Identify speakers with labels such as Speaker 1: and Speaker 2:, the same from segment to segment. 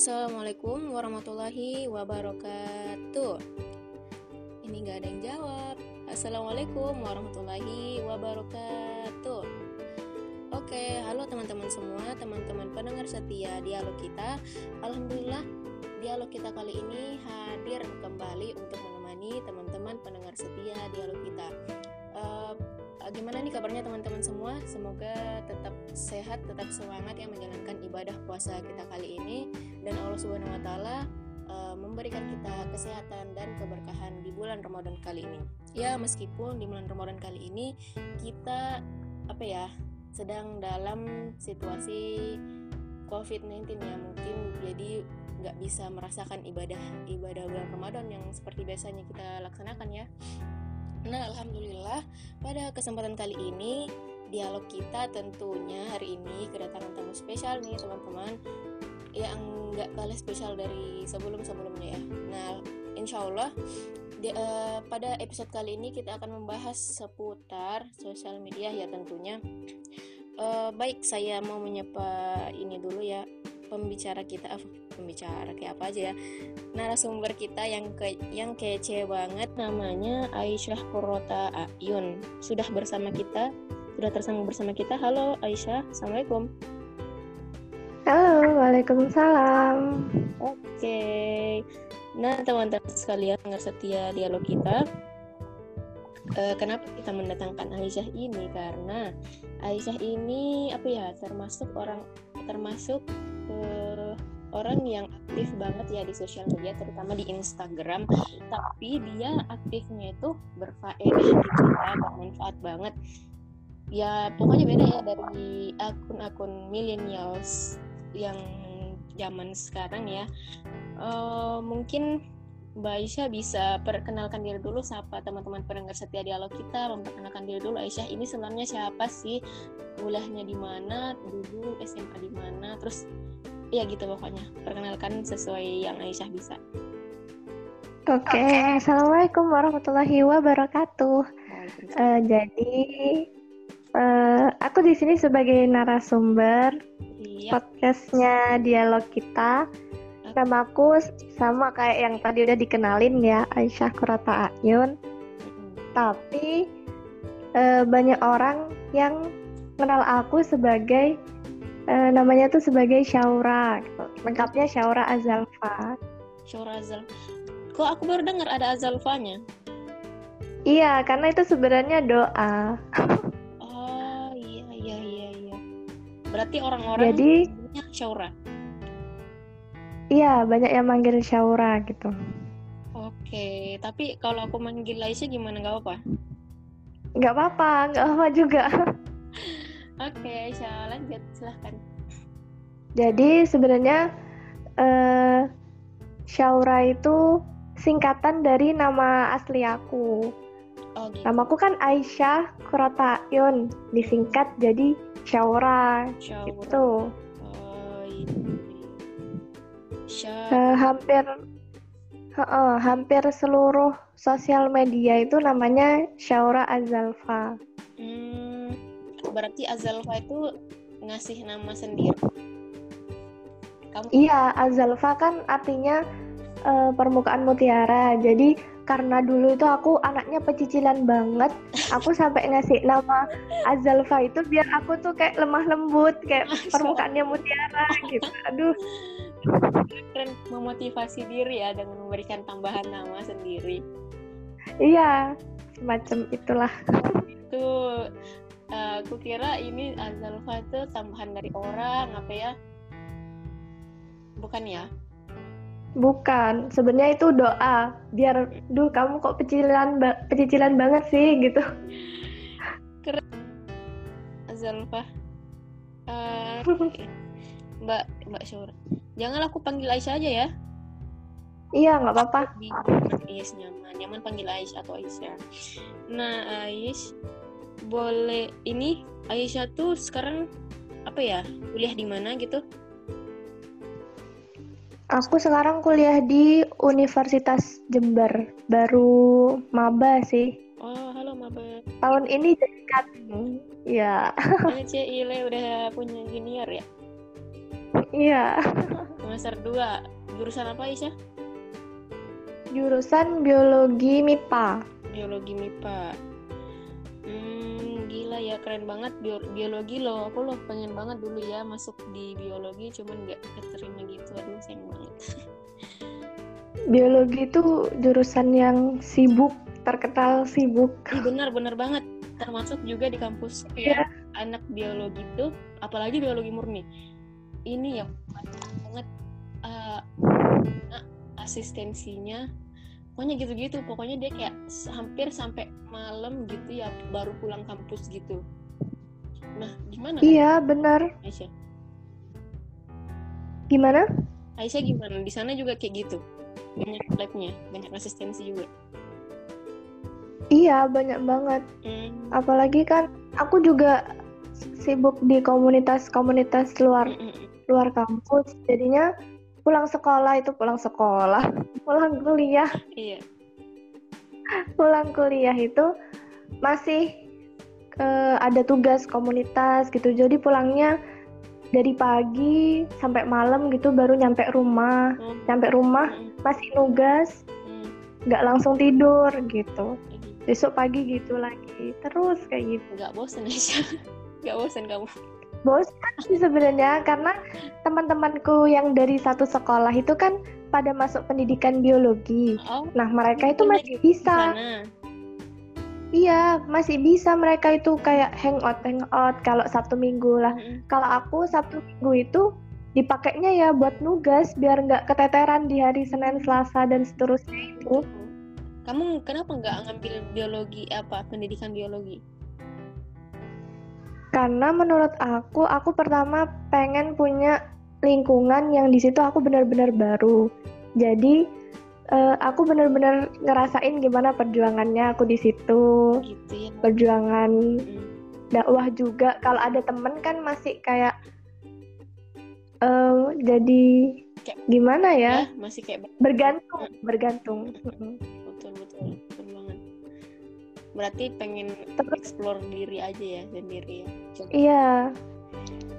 Speaker 1: Assalamualaikum warahmatullahi wabarakatuh. Ini nggak ada yang jawab. Assalamualaikum warahmatullahi wabarakatuh. Oke, halo teman-teman semua, teman-teman pendengar setia dialog kita. Alhamdulillah, dialog kita kali ini hadir kembali untuk menemani teman-teman pendengar setia dialog kita. Gimana nih kabarnya teman-teman semua? Semoga tetap sehat, tetap semangat ya menjalankan ibadah puasa kita kali ini dan Allah Subhanahu wa taala uh, memberikan kita kesehatan dan keberkahan di bulan Ramadan kali ini. Ya, meskipun di bulan Ramadan kali ini kita apa ya, sedang dalam situasi COVID-19 ya mungkin jadi nggak bisa merasakan ibadah ibadah bulan Ramadan yang seperti biasanya kita laksanakan ya. Nah, alhamdulillah pada kesempatan kali ini dialog kita tentunya hari ini kedatangan tamu spesial nih teman-teman yang nggak kalah spesial dari sebelum-sebelumnya ya. Nah, insya Allah di, uh, pada episode kali ini kita akan membahas seputar sosial media ya tentunya. Uh, baik, saya mau menyapa ini dulu ya pembicara kita uh, pembicara kayak apa aja ya narasumber kita yang ke yang kece banget. Namanya Aisyah Kurota Ayun. Sudah bersama kita sudah tersambung bersama kita. Halo Aisyah. Assalamualaikum.
Speaker 2: Halo waalaikumsalam.
Speaker 1: Oke. Nah teman-teman sekalian dengar setia dialog kita uh, kenapa kita mendatangkan Aisyah ini? Karena Aisyah ini apa ya termasuk orang termasuk orang yang aktif banget ya di sosial media terutama di Instagram tapi dia aktifnya itu berfaedah gitu ya bermanfaat banget. Ya pokoknya beda ya dari akun-akun millennials yang zaman sekarang ya. Uh, mungkin Mbak Aisyah bisa perkenalkan diri dulu siapa teman-teman pendengar setia dialog kita? Memperkenalkan diri dulu Aisyah. Ini sebenarnya siapa sih? Kuliahnya di mana? Dulu SMA di mana? Terus ya gitu pokoknya. Perkenalkan sesuai yang Aisyah bisa.
Speaker 2: Oke okay. assalamualaikum warahmatullahi wabarakatuh. Uh, jadi uh, aku di sini sebagai narasumber yep. podcastnya dialog kita nama aku sama kayak yang tadi udah dikenalin ya Aisyah Kurata Ayun tapi uh, banyak orang yang kenal aku sebagai uh, namanya tuh sebagai Syaura gitu. Lengkapnya Syaura Azalfa.
Speaker 1: Syaura Azal. Kok aku baru dengar ada Azalfanya?
Speaker 2: Iya, karena itu sebenarnya doa.
Speaker 1: oh, iya iya iya iya. Berarti orang-orang
Speaker 2: Jadi
Speaker 1: Syaura.
Speaker 2: Iya, banyak yang manggil Syaura gitu.
Speaker 1: Oke, tapi kalau aku manggil Aisyah gimana nggak apa?
Speaker 2: Nggak apa-apa, nggak apa juga.
Speaker 1: Oke, Aisyah lanjut silahkan.
Speaker 2: Jadi sebenarnya uh, Syaura itu singkatan dari nama asli aku. Oh, gitu. Namaku kan Aisyah Kuratayon, disingkat jadi Syaura. Syaura. Gitu. Oh, ini. Uh, hampir uh, uh, hampir seluruh sosial media itu namanya Syaura Azalfa.
Speaker 1: Hmm berarti Azalfa itu ngasih nama sendiri?
Speaker 2: Kamu? Iya Azalfa kan artinya uh, permukaan mutiara. Jadi karena dulu itu aku anaknya pecicilan banget aku sampai ngasih nama Azalfa itu biar aku tuh kayak lemah lembut kayak permukaannya mutiara gitu. Aduh
Speaker 1: keren memotivasi diri ya dengan memberikan tambahan nama sendiri.
Speaker 2: Iya semacam itulah.
Speaker 1: Itu uh, aku kira ini Azalfa itu tambahan dari orang apa ya? Bukan ya?
Speaker 2: Bukan sebenarnya itu doa. Biar duh kamu kok pecicilan ba pecicilan banget sih gitu.
Speaker 1: Keren. Azalfa uh, Mbak Mbak Syura jangan aku panggil Aisyah aja ya
Speaker 2: iya nggak apa-apa
Speaker 1: Yes nyaman nyaman panggil Aisyah atau Aisyah nah Aisyah boleh ini Aisyah tuh sekarang apa ya kuliah di mana gitu?
Speaker 2: Aku sekarang kuliah di Universitas Jember, baru maba sih.
Speaker 1: Oh, halo maba.
Speaker 2: Tahun ini dekat. Ya.
Speaker 1: Ile udah punya junior ya?
Speaker 2: Iya.
Speaker 1: Semester 2 jurusan apa Aisyah
Speaker 2: jurusan biologi MIPA
Speaker 1: biologi MIPA hmm gila ya keren banget biologi loh. Aku loh pengen banget dulu ya masuk di biologi cuman nggak keterima gitu. Aduh sayang banget.
Speaker 2: Biologi itu jurusan yang sibuk terkenal sibuk.
Speaker 1: Benar benar banget. Termasuk juga di kampus ya yeah. anak biologi itu apalagi biologi murni. Ini yang banget uh, asistensinya. Pokoknya gitu-gitu pokoknya dia kayak hampir sampai malam gitu ya baru pulang kampus gitu. Nah gimana
Speaker 2: iya kan? benar.
Speaker 1: Aisyah.
Speaker 2: Gimana?
Speaker 1: Aisyah gimana? Di sana juga kayak gitu. Banyak labnya banyak asistensi juga.
Speaker 2: Iya banyak banget. Hmm. apalagi kan aku juga sibuk di komunitas-komunitas luar luar kampus. Jadinya pulang sekolah itu pulang sekolah. Pulang kuliah.
Speaker 1: Iya.
Speaker 2: Pulang kuliah itu masih uh, ada tugas komunitas gitu. Jadi pulangnya dari pagi sampai malam gitu baru nyampe rumah. Hmm. nyampe rumah hmm. masih nugas. Hmm. nggak hmm. langsung tidur gitu. Besok pagi gitu lagi. Terus kayak gitu.
Speaker 1: Nggak bosan aja nggak bosan kamu
Speaker 2: bosan sih sebenarnya karena teman-temanku yang dari satu sekolah itu kan pada masuk pendidikan biologi. Oh, nah mereka itu masih bisa. Iya, masih bisa mereka itu kayak hangout hangout kalau Sabtu Minggu lah. Mm-hmm. Kalau aku Sabtu Minggu itu dipakainya ya buat nugas biar nggak keteteran di hari Senin, Selasa dan seterusnya itu.
Speaker 1: Kamu kenapa nggak ngambil biologi apa pendidikan biologi?
Speaker 2: Karena menurut aku, aku pertama pengen punya lingkungan yang di situ aku benar-benar baru. Jadi uh, aku benar-benar ngerasain gimana perjuangannya aku di situ.
Speaker 1: Gitu ya.
Speaker 2: Perjuangan hmm. dakwah juga. Kalau ada temen kan masih kayak uh, jadi kayak, gimana ya? ya?
Speaker 1: Masih kayak
Speaker 2: bergantung, bergantung.
Speaker 1: Betul betul berarti pengen explore diri aja ya sendiri ya
Speaker 2: Coba. iya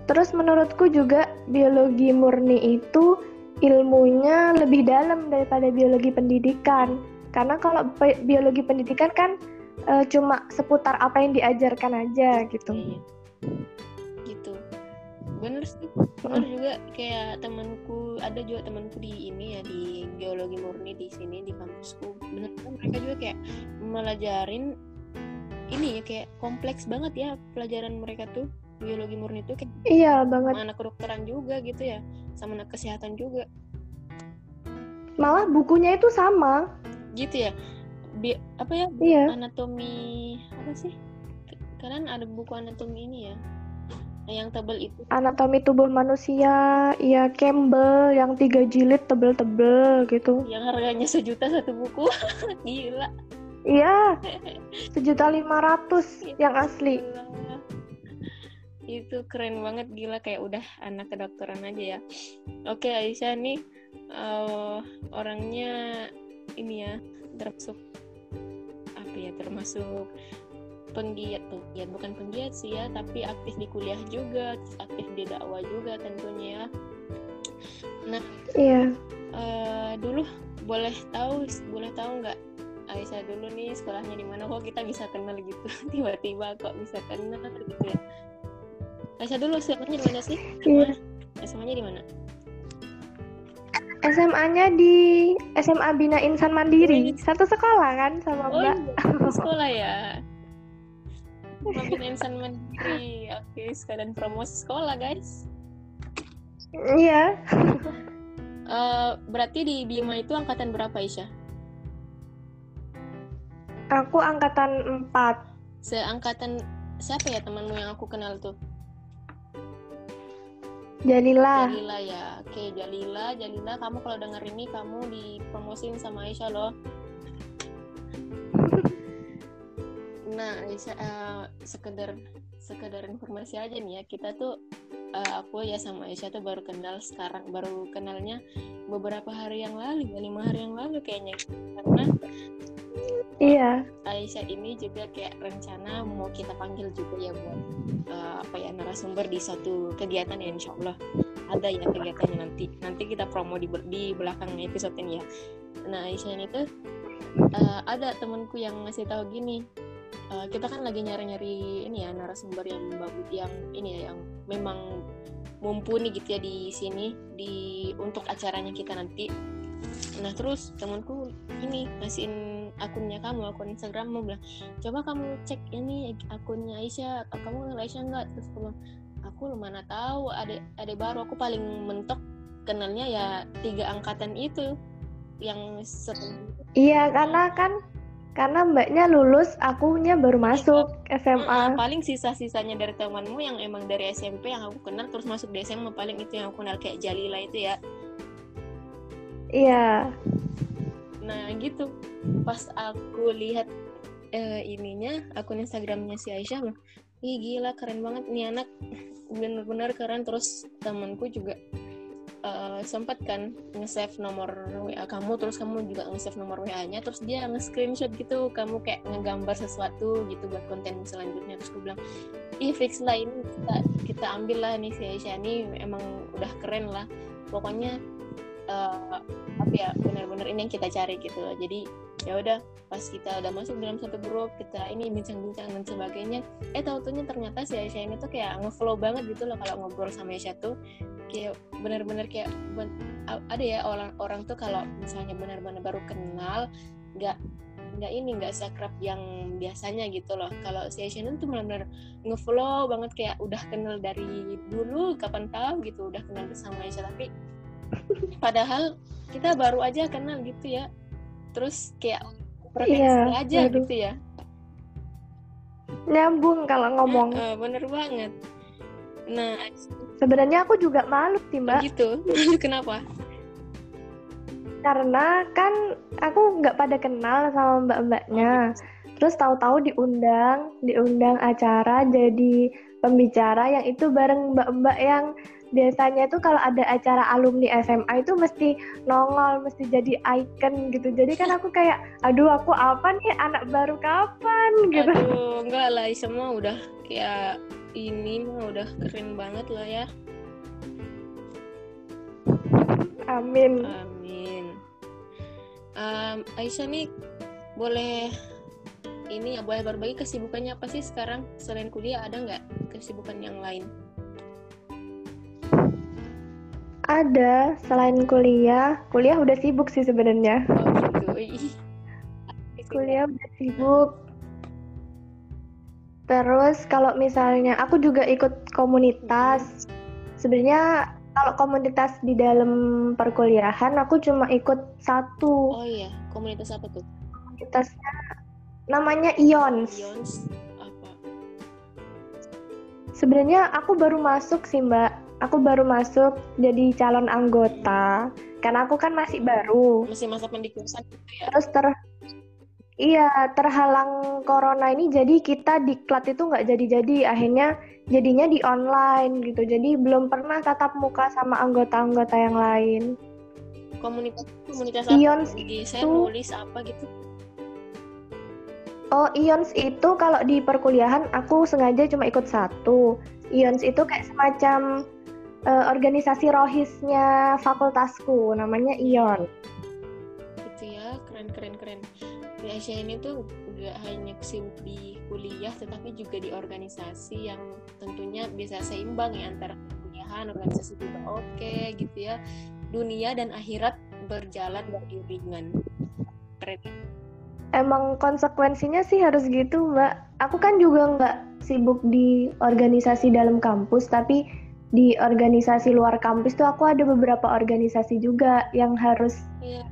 Speaker 2: terus menurutku juga biologi murni itu ilmunya lebih dalam daripada biologi pendidikan karena kalau biologi pendidikan kan uh, cuma seputar apa yang diajarkan aja gitu iya.
Speaker 1: Bener sih. Bener juga kayak temanku ada juga temanku di ini ya di geologi murni di sini di kampusku. Bener kan mereka juga kayak melajarin ini ya kayak kompleks banget ya pelajaran mereka tuh. Biologi murni tuh kayak
Speaker 2: iya banget.
Speaker 1: sama anak kedokteran juga gitu ya sama anak kesehatan juga.
Speaker 2: Malah bukunya itu sama.
Speaker 1: Gitu ya. Bi apa ya?
Speaker 2: Iya.
Speaker 1: anatomi apa sih? Kalian ada buku anatomi ini ya yang tebel itu?
Speaker 2: Anatomi tubuh manusia ya Campbell yang tiga jilid tebel-tebel gitu.
Speaker 1: Yang harganya sejuta satu buku? Gila.
Speaker 2: Iya sejuta lima ratus yang asli.
Speaker 1: Itu keren banget gila kayak udah anak kedokteran aja ya. Oke Aisyah nih uh, orangnya ini ya termasuk apa ya termasuk penggiat penggiat bukan penggiat sih ya tapi aktif di kuliah juga aktif di dakwah juga tentunya ya nah
Speaker 2: iya
Speaker 1: uh, dulu boleh tahu boleh tahu nggak Aisyah dulu nih sekolahnya di mana kok kita bisa kenal gitu tiba-tiba kok bisa kenal gitu ya Aisyah dulu sekolahnya di mana sih iya. SMA-nya di mana
Speaker 2: SMA-nya di SMA Bina Insan Mandiri. Oh, Satu sekolah kan sama
Speaker 1: oh,
Speaker 2: Mbak.
Speaker 1: Iya. sekolah ya. Pembina insan mandiri. Oke, sekalian promosi sekolah, guys.
Speaker 2: Iya.
Speaker 1: uh, berarti di Bima itu angkatan berapa, Isya?
Speaker 2: Aku angkatan 4.
Speaker 1: Seangkatan siapa ya temanmu yang aku kenal tuh?
Speaker 2: Jalila.
Speaker 1: Jalila ya. Oke, Jalila, Jalila kamu kalau denger ini kamu dipromosin sama Aisyah loh. Nah Aisyah uh, sekedar sekedar informasi aja nih ya. Kita tuh uh, aku ya sama Aisyah tuh baru kenal sekarang baru kenalnya beberapa hari yang lalu ya lima hari yang lalu kayaknya. Karena
Speaker 2: iya.
Speaker 1: Aisyah ini juga kayak rencana mau kita panggil juga ya buat uh, apa ya narasumber di satu kegiatan ya insya Allah. Ada ya kegiatannya nanti. Nanti kita promo di di belakang episode ini ya. Nah Aisyah ini tuh uh, ada temanku yang ngasih tahu gini uh, kita kan lagi nyari-nyari ini ya narasumber yang bagus yang ini ya yang memang mumpuni gitu ya di sini di untuk acaranya kita nanti. Nah terus temanku ini ngasihin akunnya kamu akun Instagram mau bilang coba kamu cek ini akunnya Aisyah kamu kenal Aisyah enggak terus aku bilang aku mana tahu ada ada baru aku paling mentok kenalnya ya tiga angkatan itu yang
Speaker 2: iya karena kan karena mbaknya lulus akunya baru masuk SMA
Speaker 1: paling sisa-sisanya dari temanmu yang emang dari SMP yang aku kenal terus masuk di SMA paling itu yang aku kenal kayak Jalila itu ya.
Speaker 2: Iya.
Speaker 1: Nah gitu. Pas aku lihat uh, ininya akun Instagramnya si Aisyah ih gila keren banget nih anak. Bener-bener keren. Terus temanku juga uh, sempat kan nge-save nomor WA kamu terus kamu juga nge-save nomor WA-nya terus dia nge-screenshot gitu kamu kayak ngegambar sesuatu gitu buat konten selanjutnya. Terus gue bilang ih fix lah ini kita kita ambil lah nih si Aisyah ini emang udah keren lah. Pokoknya uh, apa ya benar-benar ini yang kita cari gitu jadi ya udah pas kita udah masuk dalam satu grup kita ini bincang-bincang dan sebagainya eh tahu tuhnya ternyata si Aisyah ini tuh kayak ngeflow banget gitu loh kalau ngobrol sama Aisyah tuh kayak benar-benar kayak ben, ada ya orang-orang tuh kalau misalnya benar-benar baru kenal nggak nggak ini nggak sekrap yang biasanya gitu loh. Kalau si Asian tuh benar-benar ngeflow banget kayak udah kenal dari dulu kapan tahu gitu udah kenal sama Aisyah tapi padahal kita baru aja kenal gitu ya. Terus kayak
Speaker 2: iya,
Speaker 1: aja aduh. gitu ya.
Speaker 2: Nyambung kalau ngomong.
Speaker 1: Eh, bener banget. Nah
Speaker 2: Sebenarnya aku juga malu sih mbak.
Speaker 1: Gitu. Kenapa?
Speaker 2: Karena kan aku nggak pada kenal sama mbak-mbaknya. Terus tahu-tahu diundang, diundang acara jadi pembicara yang itu bareng mbak-mbak yang biasanya tuh kalau ada acara alumni SMA itu mesti nongol, mesti jadi icon gitu. Jadi kan aku kayak, aduh aku apa nih anak baru kapan gitu.
Speaker 1: Aduh, enggak lah, semua udah kayak ini mah udah keren banget lah ya.
Speaker 2: Amin.
Speaker 1: Amin. Um, Aisyah nih boleh ini ya boleh berbagi kesibukannya apa sih sekarang selain kuliah ada nggak kesibukan yang lain?
Speaker 2: Ada selain kuliah, kuliah udah sibuk sih sebenarnya.
Speaker 1: Oh gitu.
Speaker 2: kuliah udah sibuk Terus kalau misalnya aku juga ikut komunitas. Sebenarnya kalau komunitas di dalam perkuliahan aku cuma ikut satu.
Speaker 1: Oh iya, komunitas apa tuh?
Speaker 2: Komunitasnya namanya Ions.
Speaker 1: Ions apa?
Speaker 2: Sebenarnya aku baru masuk sih, Mbak. Aku baru masuk jadi calon anggota. Karena aku kan masih baru.
Speaker 1: Masih masa pendidikan gitu
Speaker 2: ya. Terus ter Iya, terhalang corona ini jadi kita diklat itu nggak jadi-jadi. Akhirnya jadinya di online gitu. Jadi belum pernah tatap muka sama anggota-anggota yang lain.
Speaker 1: Komunitas komunitas apa? Ions itu nulis apa gitu?
Speaker 2: Oh, Ions itu kalau di perkuliahan aku sengaja cuma ikut satu. Ions itu kayak semacam uh, organisasi rohisnya fakultasku, namanya Ion.
Speaker 1: Gitu ya, keren keren keren. Aisyah ini tuh gak hanya sibuk di kuliah tetapi juga di organisasi yang tentunya bisa seimbang ya antara kuliahan organisasi juga oke okay, gitu ya. Dunia dan akhirat berjalan beriringan. Keren.
Speaker 2: Emang konsekuensinya sih harus gitu mbak. Aku kan juga nggak sibuk di organisasi dalam kampus tapi di organisasi luar kampus tuh aku ada beberapa organisasi juga yang harus yeah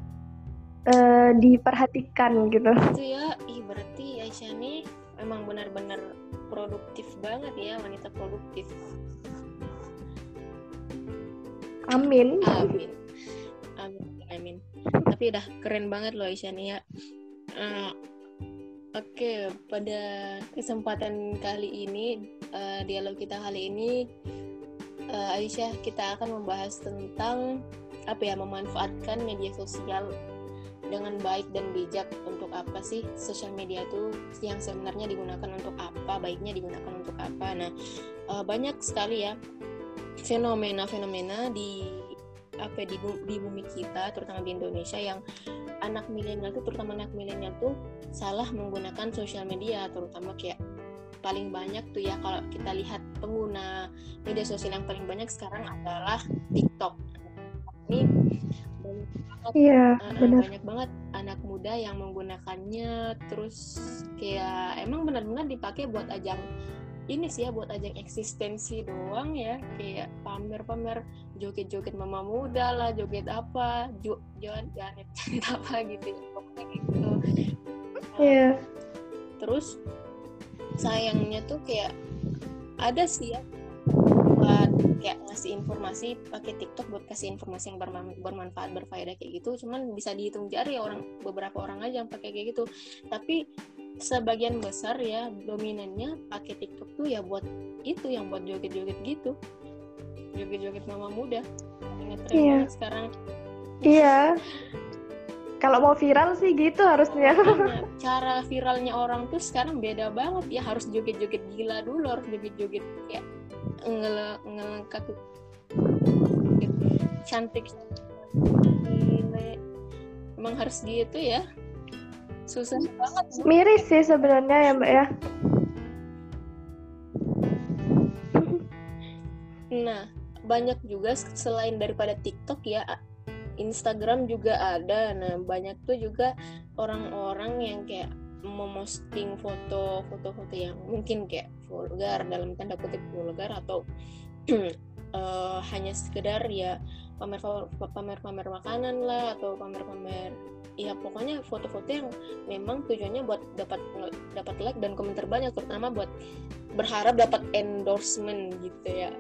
Speaker 2: uh, diperhatikan gitu.
Speaker 1: Itu ya, ih berarti Aisyah nih memang benar-benar produktif banget ya wanita produktif.
Speaker 2: Amin.
Speaker 1: Amin. Amin. Amin. Tapi udah keren banget loh Aisyah nih ya. Uh, Oke, okay, pada kesempatan kali ini, uh, dialog kita kali ini, uh, Aisyah, kita akan membahas tentang apa ya, memanfaatkan media sosial dengan baik dan bijak untuk apa sih? Sosial media itu yang sebenarnya digunakan untuk apa? Baiknya digunakan untuk apa? Nah uh, banyak sekali ya fenomena-fenomena di apa di, di bumi kita terutama di Indonesia yang anak milenial tuh terutama anak milenial tuh salah menggunakan sosial media terutama kayak paling banyak tuh ya kalau kita lihat pengguna media sosial yang paling banyak sekarang adalah TikTok. Ini banyak
Speaker 2: yeah,
Speaker 1: uh, banyak banget anak muda yang menggunakannya terus kayak emang benar-benar dipakai buat ajang ini sih ya buat ajang eksistensi doang ya. Kayak pamer-pamer joget-joget mama muda lah joget apa jo jangan jangan apa gitu ya pokoknya gitu.
Speaker 2: Yeah.
Speaker 1: terus sayangnya tuh kayak ada sih ya buat kayak ngasih informasi pakai TikTok buat kasih informasi yang bermanfaat berfaedah kayak gitu. Cuman bisa dihitung jari ya orang beberapa orang aja yang pakai kayak gitu. Tapi sebagian besar ya dominannya pakai TikTok tuh ya buat itu yang buat joget-joget gitu. Joget-joget mama muda. Inget iya. sekarang.
Speaker 2: Iya. Kalau mau viral sih gitu harusnya.
Speaker 1: Cara viralnya orang tuh sekarang beda banget ya. Harus joget-joget gila dulu harus joget-joget kayak ngele ngelengkap cantik. Gile. Emang harus gitu ya. Susah banget.
Speaker 2: Miris sih sebenarnya ya mbak ya.
Speaker 1: Nah banyak juga selain daripada TikTok ya Instagram juga ada. Nah banyak tuh juga orang-orang yang kayak memosting foto foto-foto yang mungkin kayak vulgar dalam tanda kutip vulgar atau uh, hanya sekedar ya pamer pamer pamer makanan lah atau pamer pamer ya pokoknya foto-foto yang memang tujuannya buat dapat dapat like dan komentar banyak terutama buat berharap dapat endorsement gitu ya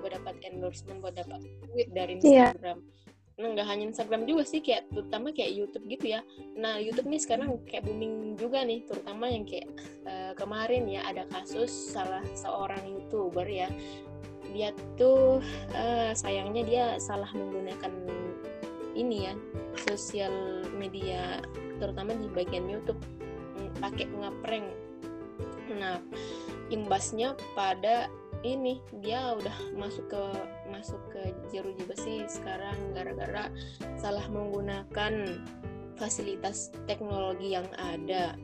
Speaker 1: buat dapat endorsement buat dapat duit dari iya. Instagram yeah. Nggak hanya Instagram juga sih, kayak terutama kayak YouTube gitu ya. Nah, YouTube nih sekarang kayak booming juga nih, terutama yang kayak uh, kemarin ya ada kasus salah seorang YouTuber ya. Dia tuh uh, sayangnya dia salah menggunakan ini ya sosial media terutama di bagian YouTube mm, pakai ngeprank nah imbasnya pada ini dia udah masuk ke masuk ke jeruji besi sekarang gara-gara salah menggunakan fasilitas teknologi yang ada.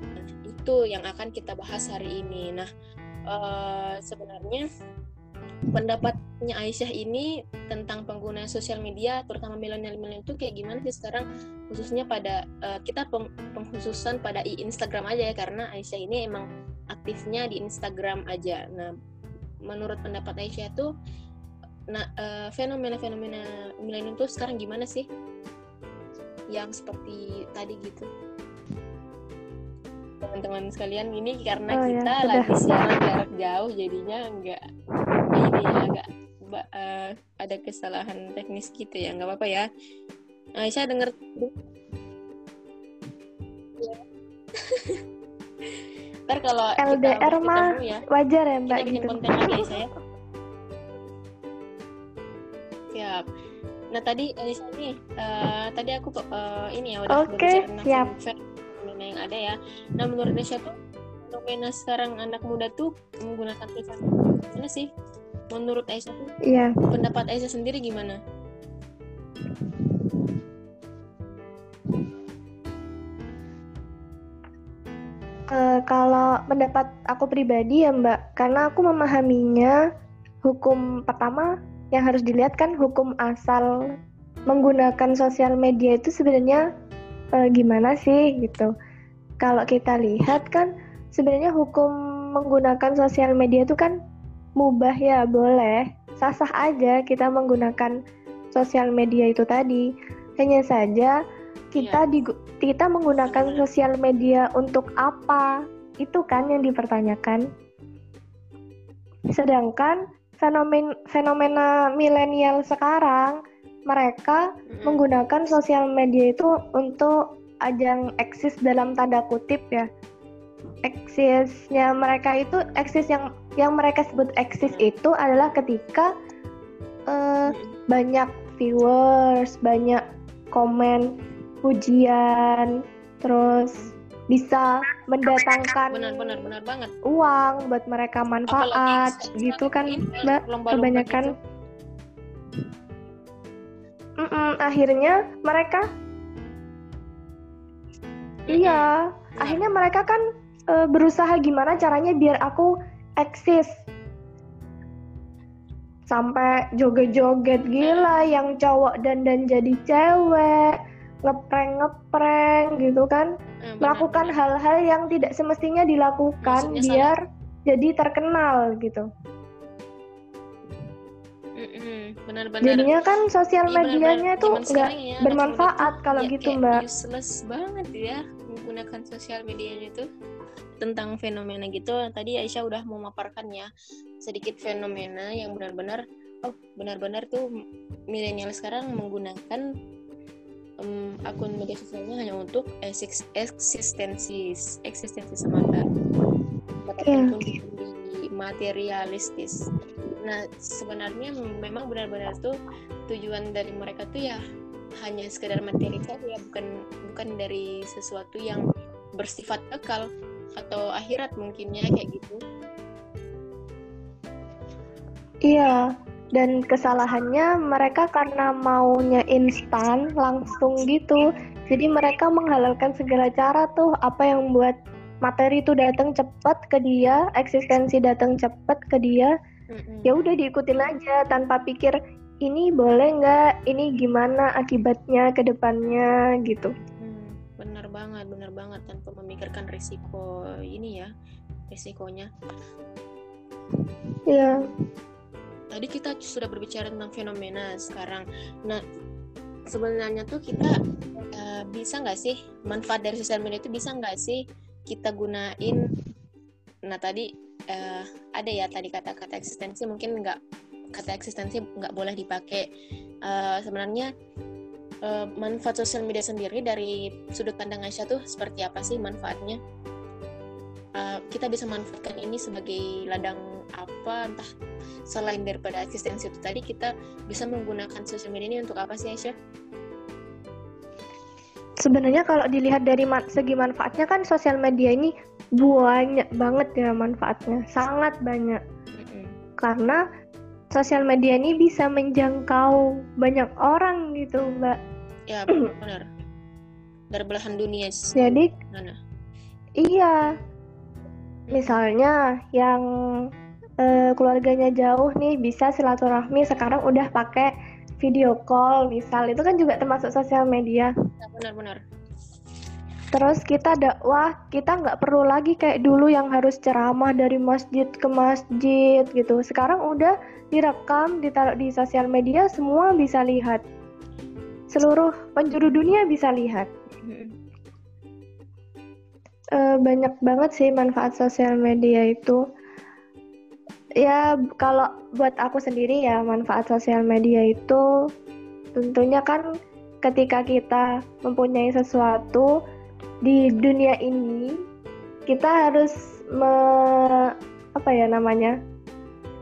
Speaker 1: Nah, itu yang akan kita bahas hari ini. Nah uh, sebenarnya pendapatnya Aisyah ini tentang pengguna sosial media terutama milenial-milenial itu kayak gimana sih sekarang? Khususnya pada uh, kita peng pengkhususan pada Instagram aja ya karena Aisyah ini emang aktifnya di Instagram aja. Nah, menurut pendapat Aisyah tuh nah uh, fenomena-fenomena milenial itu sekarang gimana sih? Yang seperti tadi gitu teman-teman sekalian ini karena oh, kita ya, lagi siaran jarak jauh jadinya enggak ini ya agak uh, ada kesalahan teknis gitu ya nggak apa-apa ya Aisyah denger ya. ntar kalau
Speaker 2: LDR mah ya, wajar ya mbak
Speaker 1: kita bikin gitu. konten lagi Aisyah ya. Siap. Nah tadi Aisyah nih uh, tadi aku uh, ini ya udah
Speaker 2: okay, siap.
Speaker 1: yang ada ya. Nah menurut Aisyah tuh fenomena sekarang anak muda tuh menggunakan sosial media sih? Menurut Aisyah tuh
Speaker 2: iya.
Speaker 1: pendapat Aisyah sendiri gimana
Speaker 2: Uh, kalau pendapat aku pribadi ya Mbak, karena aku memahaminya hukum pertama yang harus dilihat kan hukum asal menggunakan sosial media itu sebenarnya uh, gimana sih gitu. Kalau kita lihat kan sebenarnya hukum menggunakan sosial media itu kan mubah ya boleh sah-sah aja kita menggunakan sosial media itu tadi hanya saja kita yeah. di kita menggunakan sosial media untuk apa? Itu kan yang dipertanyakan. Sedangkan fenomen fenomena milenial sekarang mereka mm-hmm. menggunakan sosial media itu untuk ajang eksis dalam tanda kutip ya. Eksisnya mereka itu eksis yang yang mereka sebut eksis itu adalah ketika uh, banyak viewers, banyak komen pujian terus bisa mendatangkan
Speaker 1: benar benar benar banget.
Speaker 2: uang buat mereka manfaat Apalagi, gitu kan mbak? kebanyakan mm -mm, akhirnya mereka iya akhirnya mereka kan e, berusaha gimana caranya biar aku eksis. Sampai joget-joget gila yang cowok dan dan jadi cewek ngeprank ngeprank gitu kan. Eh, melakukan hal-hal yang tidak semestinya dilakukan Maksudnya biar salah. jadi terkenal gitu.
Speaker 1: Benar-benar.
Speaker 2: Jadinya kan sosial iya, medianya tuh nggak ya, bermanfaat kalau ya, gitu mbak.
Speaker 1: useless banget ya menggunakan sosial medianya itu tentang fenomena gitu. Tadi Aisyah udah memaparkannya sedikit fenomena yang benar-benar oh benar-benar tuh milenial sekarang menggunakan um, akun media sosialnya hanya untuk eksistensi eksistensi semata. Yeah. di materialistis. Nah sebenarnya memang benar-benar tuh tujuan dari mereka tuh ya hanya sekedar materi saja ya. Bukan bukan dari sesuatu yang bersifat kekal atau akhirat mungkinnya kayak gitu.
Speaker 2: Iya dan kesalahannya mereka karena maunya instan langsung gitu. Jadi mereka menghalalkan segala cara tuh. Apa yang buat materi itu datang cepat ke dia eksistensi datang cepat ke dia mm-hmm. ya udah diikutin aja tanpa pikir ini boleh nggak? Ini gimana akibatnya ke depannya? gitu.
Speaker 1: Hmm, bener banget bener banget tanpa memikirkan risiko ini ya risikonya.
Speaker 2: Ya
Speaker 1: tadi kita sudah berbicara tentang fenomena sekarang. Nah sebenarnya tuh kita uh, bisa nggak sih manfaat dari sosial media itu bisa nggak sih kita gunain? Nah tadi uh, ada ya tadi kata-kata eksistensi mungkin nggak kata eksistensi nggak boleh dipakai. Uh, sebenarnya uh, manfaat sosial media sendiri dari sudut pandang Aisyah tuh seperti apa sih manfaatnya uh, kita bisa manfaatkan ini sebagai ladang apa entah selain daripada eksistensi itu tadi kita bisa menggunakan sosial media ini untuk apa sih Aisyah?
Speaker 2: Sebenarnya kalau dilihat dari segi manfaatnya kan sosial media ini banyak banget ya manfaatnya, sangat banyak. Mm-hmm. Karena sosial media ini bisa menjangkau banyak orang gitu, Mbak.
Speaker 1: Ya, benar. Dari belahan dunia.
Speaker 2: Jadi, mana? Iya. Misalnya yang uh, keluarganya jauh nih bisa silaturahmi sekarang udah pakai video call misal. Itu kan juga termasuk sosial media.
Speaker 1: Benar-benar
Speaker 2: terus kita dakwah kita nggak perlu lagi kayak dulu yang harus ceramah dari masjid ke masjid gitu. Sekarang udah direkam ditaruh di sosial media semua bisa lihat. Seluruh penjuru dunia bisa lihat uh, banyak banget sih manfaat sosial media itu. Ya kalau buat aku sendiri ya manfaat sosial media itu tentunya kan ketika kita mempunyai sesuatu di dunia ini kita harus me, apa ya namanya?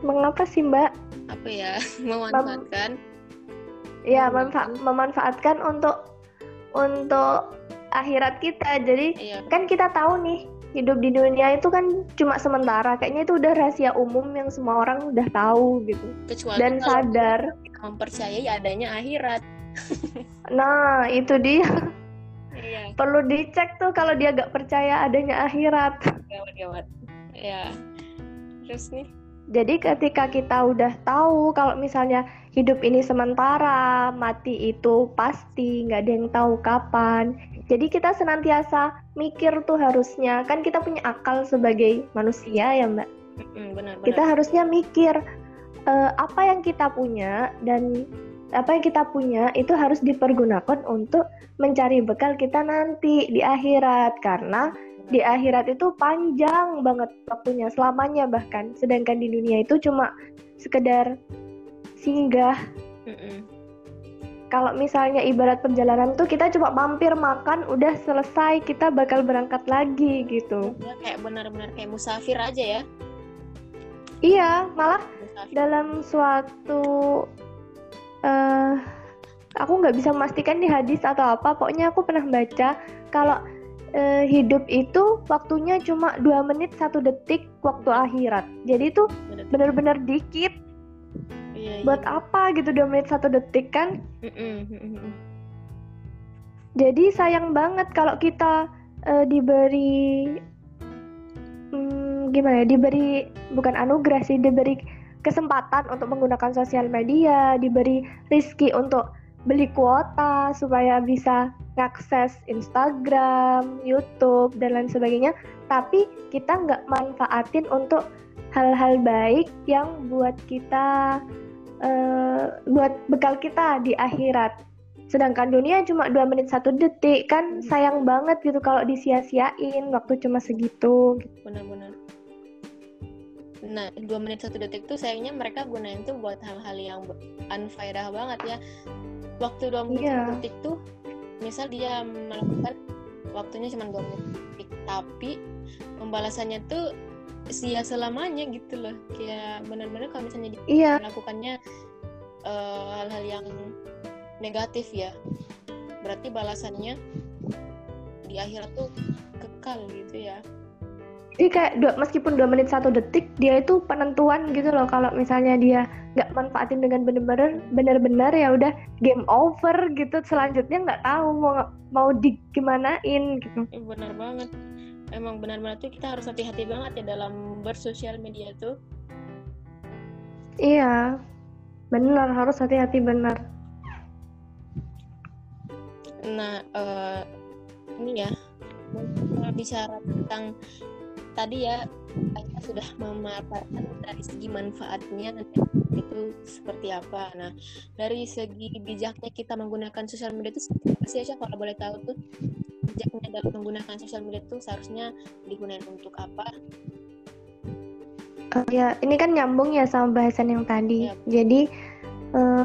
Speaker 2: Mengapa sih mbak?
Speaker 1: Apa ya? Memanfaatkan.
Speaker 2: Mem ya manfa memanfaatkan untuk untuk akhirat kita. Jadi iya. kan kita tahu nih hidup di dunia itu kan cuma sementara. Kayaknya itu udah rahasia umum yang semua orang udah tahu gitu. Kecuali dan sadar.
Speaker 1: kita mempercayai adanya akhirat.
Speaker 2: Nah itu dia. Iya. perlu dicek tuh kalau dia gak percaya adanya akhirat.
Speaker 1: Gawat gawat. Ya terus nih?
Speaker 2: Jadi ketika kita udah tahu kalau misalnya hidup ini sementara, mati itu pasti, nggak ada yang tahu kapan. Jadi kita senantiasa mikir tuh harusnya kan kita punya akal sebagai manusia ya mbak.
Speaker 1: Mm, benar, benar.
Speaker 2: Kita harusnya mikir uh, apa yang kita punya dan apa yang kita punya itu harus dipergunakan untuk mencari bekal kita nanti di akhirat karena di akhirat itu panjang banget waktunya selamanya bahkan sedangkan di dunia itu cuma sekedar singgah. Mm -mm kalau misalnya ibarat perjalanan tuh kita cuma mampir makan udah selesai kita bakal berangkat lagi gitu.
Speaker 1: Ya, kayak benar-benar kayak musafir aja ya?
Speaker 2: Iya malah musafir. dalam suatu uh, aku nggak bisa memastikan di hadis atau apa pokoknya aku pernah baca kalau uh, hidup itu waktunya cuma dua menit satu detik waktu akhirat. Jadi itu benar-benar dikit iya, iya. buat apa gitu dua menit satu detik kan? Jadi sayang banget kalau kita uh, diberi hmm, gimana ya diberi bukan anugerah sih diberi kesempatan untuk menggunakan sosial media diberi rizki untuk beli kuota supaya bisa ngakses Instagram, YouTube dan lain sebagainya, tapi kita nggak manfaatin untuk hal-hal baik yang buat kita uh, buat bekal kita di akhirat. Sedangkan dunia cuma dua menit satu detik kan sayang banget gitu kalau disia-siain waktu cuma segitu.
Speaker 1: Benar-benar. Nah, dua menit satu detik tuh sayangnya mereka gunain tuh buat hal-hal yang unfaedah banget ya. Waktu dua menit yeah. satu detik tuh misal dia melakukan waktunya cuma dua menit tapi pembalasannya tuh sia selamanya gitu loh. Kayak benar-benar kalau misalnya dia
Speaker 2: iya.
Speaker 1: melakukannya uh, hal-hal yang negatif ya berarti balasannya di akhirat tuh kekal gitu ya.
Speaker 2: Jadi kayak dua, meskipun dua menit satu detik dia itu penentuan gitu loh. Kalau misalnya dia nggak manfaatin dengan bener-bener bener-bener ya udah game over gitu. Selanjutnya nggak tahu mau mau di gimanain gitu.
Speaker 1: Eh, benar banget emang benar-benar tuh kita harus hati-hati banget ya dalam bersosial media tuh.
Speaker 2: Iya benar harus hati-hati benar.
Speaker 1: Nah uh, ini ya bicara tentang tadi ya kita sudah memaparkan dari segi manfaatnya itu seperti apa. Nah, dari segi bijaknya kita menggunakan sosial media itu seperti apa sih Aisyah kalau boleh tahu tuh bijaknya dalam menggunakan sosial media itu seharusnya digunakan untuk apa?
Speaker 2: Uh, ya, ini kan nyambung ya sama bahasan yang tadi. Ya. Jadi uh,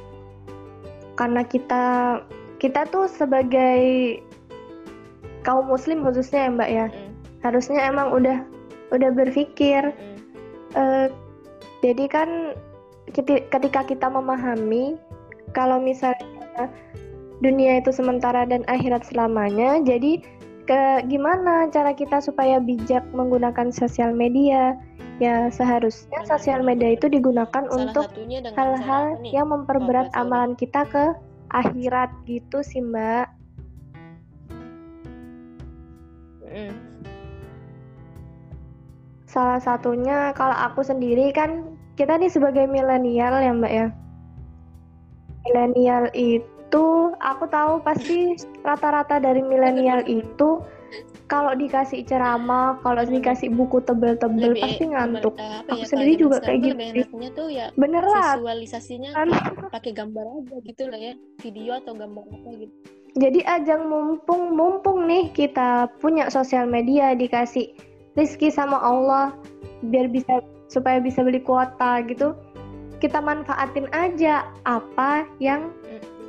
Speaker 2: karena kita kita tuh sebagai kaum muslim khususnya ya Mbak ya, hmm. harusnya emang udah udah berpikir mm. uh, jadi kan ketika kita memahami kalau misalnya dunia itu sementara dan akhirat selamanya. Jadi ke gimana cara kita supaya bijak menggunakan sosial media? Ya seharusnya sosial media itu digunakan Salah untuk hal-hal yang memperberat amalan kita ke akhirat gitu sih mbak. Mm Salah satunya kalau aku sendiri kan kita nih sebagai milenial ya Mbak ya. Milenial itu aku tahu pasti rata-rata dari milenial itu kalau dikasih ceramah, kalau dikasih buku tebel-tebel pasti ngantuk. Aku ya, sendiri juga kayak gitu.
Speaker 1: tuh ya
Speaker 2: Bener lah.
Speaker 1: Visualisasinya kan. pakai gambar aja gitu lah ya, video atau gambar apa gitu.
Speaker 2: Jadi ajang mumpung mumpung nih kita punya sosial media dikasih rizki sama Allah biar bisa supaya bisa beli kuota gitu kita manfaatin aja apa yang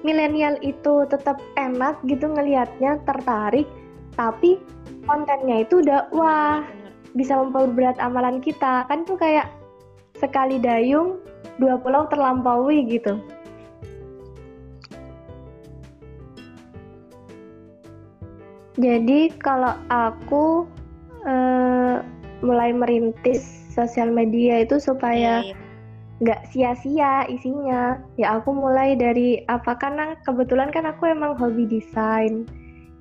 Speaker 2: milenial itu tetap enak gitu ngelihatnya tertarik tapi kontennya itu udah wah bisa memperberat amalan kita kan tuh kayak sekali dayung dua pulau terlampaui gitu jadi kalau aku uh, mulai merintis sosial media itu supaya iya, iya. Nggak sia-sia isinya. Ya aku mulai dari apa karena kebetulan kan aku emang hobi desain.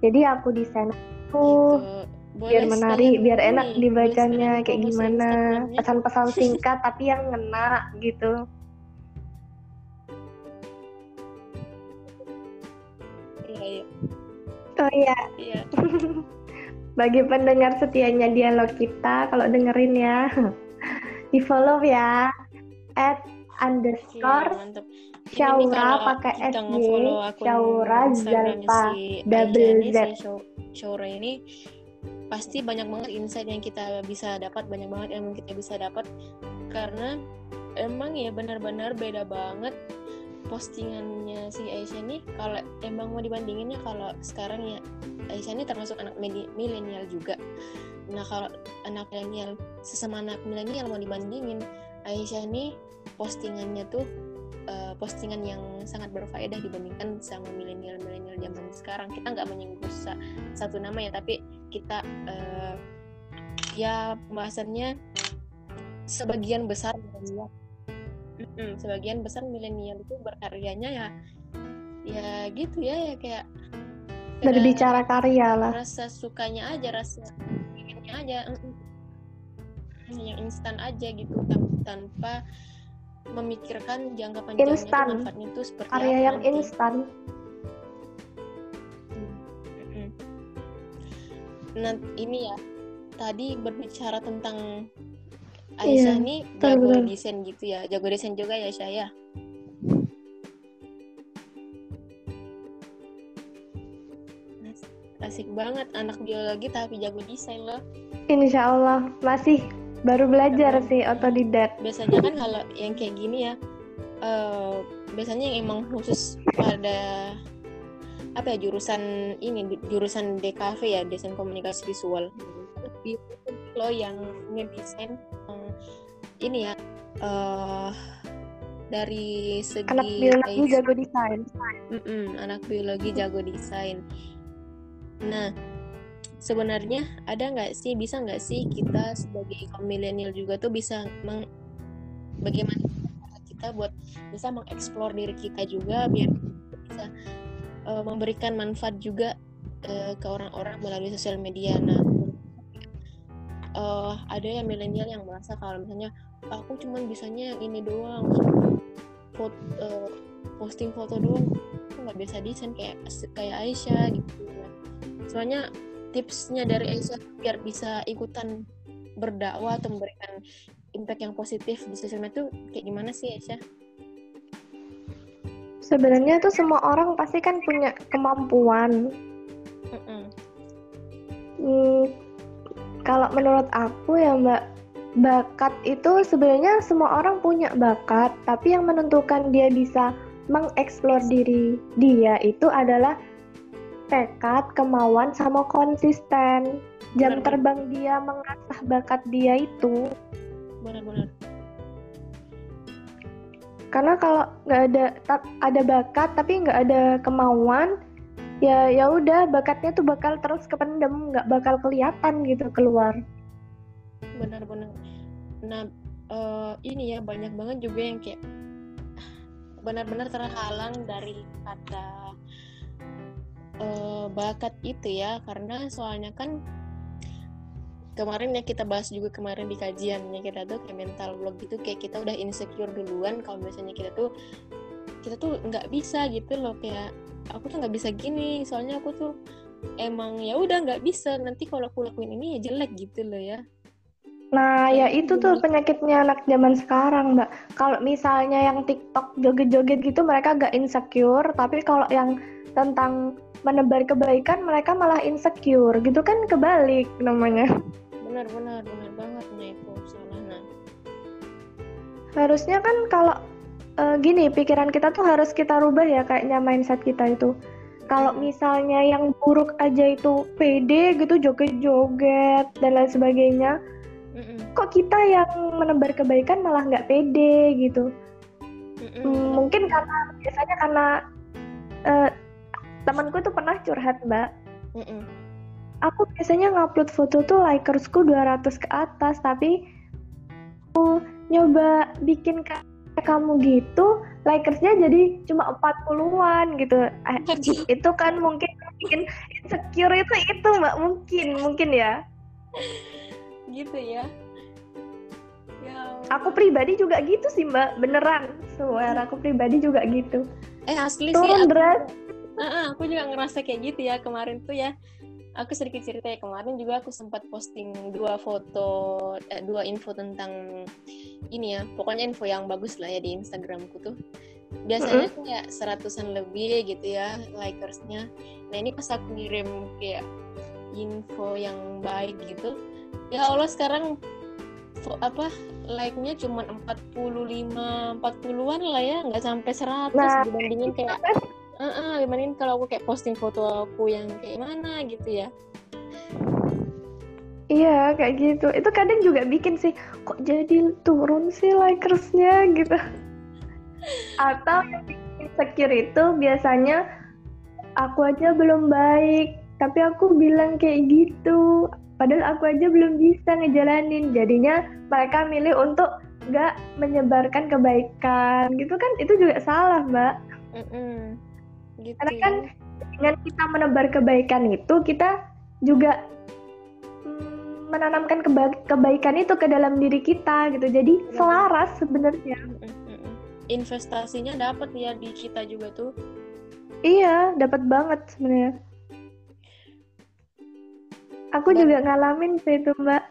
Speaker 2: Jadi aku desain aku gitu. biar menarik biar enak dibacanya kayak gimana. Pesan-pesan singkat tapi yang ngena gitu.
Speaker 1: Iya, iya.
Speaker 2: oh iya, iya. bagi pendengar setianya dialog kita kalau dengerin ya. Di follow ya at underscore Syaura pakai SY Syaura Zalpa double Z.
Speaker 1: Syaura ini pasti banyak banget insight yang kita bisa dapat banyak banget yang kita bisa dapat. Karena emang ya benar-benar beda banget postingannya si Aisyah nih kalau emang mau dibandinginnya kalau sekarang ya Aisyah ini termasuk anak milenial juga. Nah kalau anak milenial sesama anak milenial mau dibandingin Aisyah ini postingannya tuh uh, postingan yang sangat berfaedah dibandingkan sama milenial-milenial zaman sekarang. Kita nggak menyinggung satu nama ya tapi kita uh, ya pembahasannya sebagian besar milenial. Mm sebagian besar milenial itu berkaryanya ya ya gitu ya ya kayak
Speaker 2: berbicara karya lah.
Speaker 1: rasa sukanya aja rasa inginnya aja yang instan aja gitu tanpa memikirkan jangka panjangnya instan. manfaatnya itu seperti
Speaker 2: karya apa yang nanti. instan.
Speaker 1: Nah ini ya tadi berbicara tentang Aisyah iya, nih jago desain gitu ya jago desain juga ya saya asik banget anak biologi tapi jago desain loh.
Speaker 2: Insya Allah masih baru belajar sih otodidak.
Speaker 1: Biasanya kan kalau yang kayak gini ya uh, biasanya yang emang khusus pada apa ya jurusan ini jurusan DKV ya desain komunikasi visual. Lo yang ngedesain um, ini ya uh, dari segi
Speaker 2: anak biologi jago desain.
Speaker 1: Mm -mm, anak biologi jago desain. Nah sebenarnya ada nggak sih bisa nggak sih kita sebagai kaum milenial juga tuh bisa meng bagaimana kita buat bisa mengeksplor diri kita juga biar bisa uh, memberikan manfaat juga uh, ke orang-orang melalui sosial media. Nah uh, ada yang milenial yang merasa kalau misalnya aku cuma bisanya yang ini doang foto uh, posting foto doang aku nggak bisa desain kayak kayak Aisyah gitu. Soalnya tipsnya dari Aisyah biar bisa ikutan berdakwah atau memberikan impact yang positif di sosial media itu kayak gimana sih Aisyah?
Speaker 2: Sebenarnya tuh semua orang pasti kan punya kemampuan. Mm -mm. Hmm, kalau menurut aku ya Mbak, bakat itu sebenarnya semua orang punya bakat, tapi yang menentukan dia bisa mengeksplor diri dia itu adalah tekad, kemauan, sama konsisten. Jam benar, terbang dia mengasah bakat dia itu.
Speaker 1: Benar-benar.
Speaker 2: Karena kalau nggak ada ada bakat tapi nggak ada kemauan, ya ya udah bakatnya tuh bakal terus kependem, nggak bakal kelihatan gitu keluar.
Speaker 1: Benar-benar. Nah uh, ini ya banyak banget juga yang kayak benar-benar terhalang dari kata uh, bakat itu ya karena soalnya kan kemarin ya kita bahas juga kemarin di kajiannya kita tuh kayak mental block gitu kayak kita udah insecure duluan kalau misalnya kita tuh kita tuh nggak bisa gitu loh kayak aku tuh nggak bisa gini soalnya aku tuh emang ya udah nggak bisa nanti kalau aku lakuin ini ya jelek gitu loh ya
Speaker 2: Nah, ya itu tuh penyakitnya anak zaman sekarang, Mbak. Kalau misalnya yang TikTok joget-joget gitu mereka gak insecure, tapi kalau yang tentang menebar kebaikan mereka malah insecure gitu kan kebalik namanya
Speaker 1: benar benar benar banget nih itu salahnya
Speaker 2: harusnya kan kalau uh, gini pikiran kita tuh harus kita rubah ya kayaknya mindset kita itu kalau hmm. misalnya yang buruk aja itu pede gitu joget-joget dan lain sebagainya Mm-mm. kok kita yang menebar kebaikan malah nggak pede gitu Mm-mm. mungkin karena biasanya karena uh, temanku tuh pernah curhat mbak. Mm -mm. aku biasanya ngupload foto tuh likersku 200 ke atas tapi aku nyoba bikin kayak kamu gitu likersnya jadi cuma 40-an gitu. Eh, itu kan mungkin bikin insecure itu itu mbak. Mungkin mungkin ya.
Speaker 1: Gitu ya.
Speaker 2: Ya aku pribadi juga gitu sih mbak. Beneran suara aku pribadi juga gitu.
Speaker 1: Eh asli turun sih berat uh, aku juga ngerasa kayak gitu ya kemarin tuh ya. Aku sedikit cerita ya kemarin juga aku sempat posting dua foto eh, dua info tentang ini ya pokoknya info yang bagus lah ya di Instagramku tuh. Biasanya mm -hmm. kayak seratusan lebih gitu ya likersnya. Nah ini pas aku ngirim kayak info yang baik gitu ya Allah sekarang apa like-nya cuma 45 40-an lah ya nggak sampai 100 nah, dibandingin kayak uh -uh, dibandingin kalau aku kayak posting foto aku yang kayak mana gitu ya
Speaker 2: Iya kayak gitu. Itu kadang juga bikin sih kok jadi turun sih likersnya gitu. atau yang insecure itu biasanya aku aja belum baik tapi aku bilang kayak gitu padahal aku aja belum bisa ngejalanin jadinya mereka milih untuk nggak menyebarkan kebaikan gitu kan itu juga salah mbak mm -mm. Gitu. karena kan dengan kita menebar kebaikan itu kita juga mm, menanamkan keba kebaikan itu ke dalam diri kita gitu. Jadi ya. selaras sebenarnya.
Speaker 1: Investasinya dapat ya di kita juga tuh.
Speaker 2: Iya dapat banget sebenarnya. Aku Dan... juga ngalamin sih itu mbak.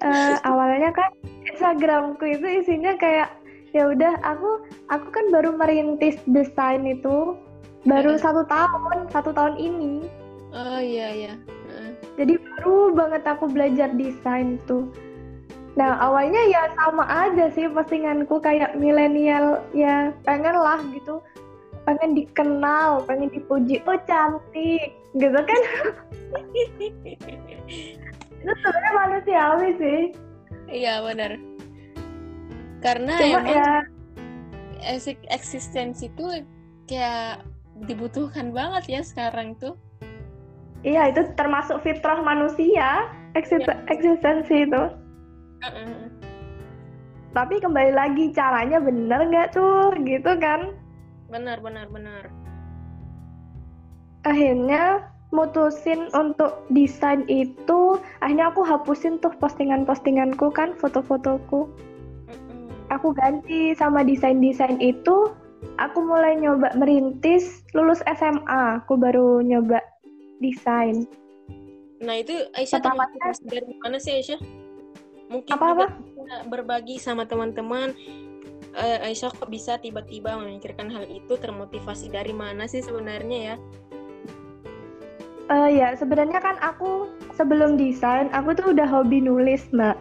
Speaker 2: Uh, awalnya kan Instagramku itu isinya kayak ya udah aku aku kan baru merintis desain itu baru uh. satu tahun satu tahun ini.
Speaker 1: Oh iya iya. Uh.
Speaker 2: jadi baru banget aku belajar desain tuh. Nah awalnya ya sama aja sih postinganku kayak milenial ya pengen lah gitu. Pengen dikenal pengen dipuji. Oh cantik gitu kan. Itu sebenarnya manusiawi sih.
Speaker 1: Iya benar. Karena Cuma emang ya eksistensi itu kayak dibutuhkan banget ya sekarang tuh.
Speaker 2: Iya itu termasuk fitrah manusia eksist ya. eksistensi itu. Uh -uh. tapi kembali lagi caranya bener nggak tuh gitu kan?
Speaker 1: Benar benar benar.
Speaker 2: Akhirnya mutusin untuk desain itu. Akhirnya aku hapusin tuh postingan-postinganku kan foto-fotoku. Aku ganti sama desain-desain itu aku mulai nyoba merintis lulus SMA aku baru nyoba desain.
Speaker 1: Nah itu Aisyah termotivasi dari mana sih Aisyah? Mungkin apa -apa? berbagi sama teman-teman. Uh, Aisyah kok bisa tiba-tiba memikirkan hal itu? Termotivasi dari mana sih sebenarnya ya?
Speaker 2: Uh, ya sebenarnya kan aku sebelum desain aku tuh udah hobi nulis mbak.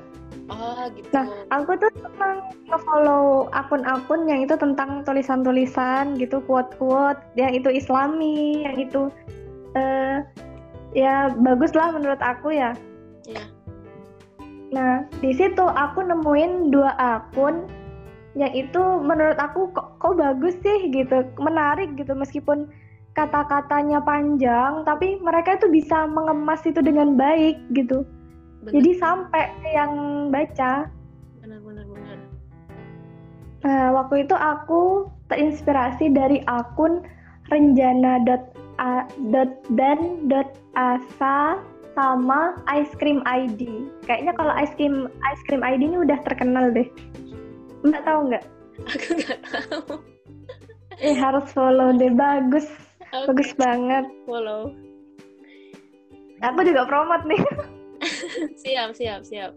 Speaker 1: Oh gitu.
Speaker 2: Nah aku tuh senang nge-follow akun-akun yang itu tentang tulisan-tulisan gitu, quote-quote, yang itu Islami, yang itu uh, ya bagus lah menurut aku ya. Iya. Nah di situ aku nemuin dua akun yang itu menurut aku kok kok bagus sih gitu, menarik gitu meskipun kata-katanya panjang tapi mereka itu bisa mengemas itu dengan baik gitu benar. jadi sampai yang baca.
Speaker 1: Benar-benar benar
Speaker 2: nah waktu itu aku terinspirasi dari akun renjana.dan.asa sama ice cream ID kayaknya kalau ice cream ice cream ID ini udah terkenal deh. Nggak tahu nggak?
Speaker 1: Aku nggak tahu.
Speaker 2: Eh harus follow deh. Bagus. Okay. bagus banget.
Speaker 1: Follow.
Speaker 2: Aku juga promote nih
Speaker 1: siap siap siap.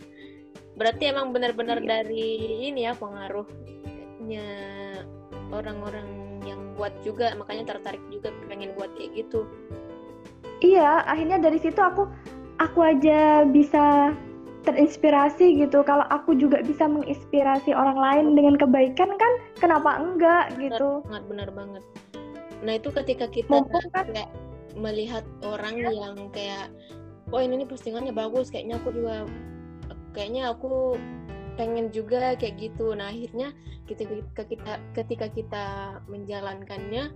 Speaker 1: Berarti emang benar-benar dari ini ya pengaruhnya orang-orang yang buat juga makanya tertarik juga pengen buat kayak gitu.
Speaker 2: Iya akhirnya dari situ aku aku aja bisa terinspirasi gitu. Kalau aku juga bisa menginspirasi orang lain dengan kebaikan kan kenapa enggak gitu?
Speaker 1: benar benar banget. Nah itu ketika kita kan? kayak melihat orang ya. yang kayak oh ini, ini postingannya bagus kayaknya aku juga kayaknya aku pengen juga kayak gitu. Nah akhirnya ketika kita ketika kita menjalankannya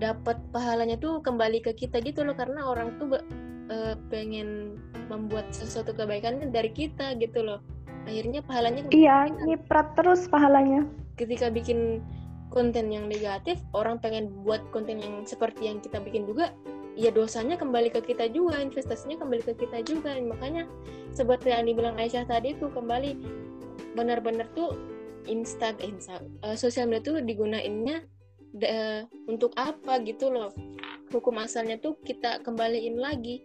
Speaker 1: dapat pahalanya tuh kembali ke kita gitu loh karena orang tuh uh, pengen membuat sesuatu kebaikan kan dari kita gitu loh. Akhirnya pahalanya
Speaker 2: iya nyiprat terus pahalanya.
Speaker 1: Ketika bikin konten yang negatif orang pengen buat konten yang seperti yang kita bikin juga ya dosanya kembali ke kita juga investasinya kembali ke kita juga. Makanya seperti yang dibilang Aisyah tadi tuh kembali benar-benar tuh insta, eh, insta uh, sosial media tuh digunainnya uh, untuk apa gitu loh. Hukum asalnya tuh kita kembaliin lagi.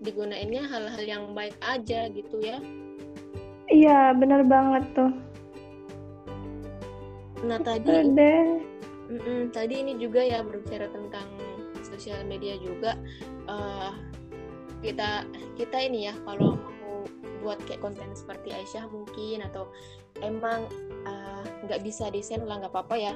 Speaker 1: Digunainnya hal-hal yang baik aja gitu ya.
Speaker 2: Iya benar banget tuh.
Speaker 1: Nah tadi mm -mm, tadi ini juga ya berbicara tentang sosial media juga uh, kita kita ini ya kalau mau buat kayak konten seperti Aisyah mungkin atau emang eh, nggak uh, bisa desain lah nggak apa-apa ya.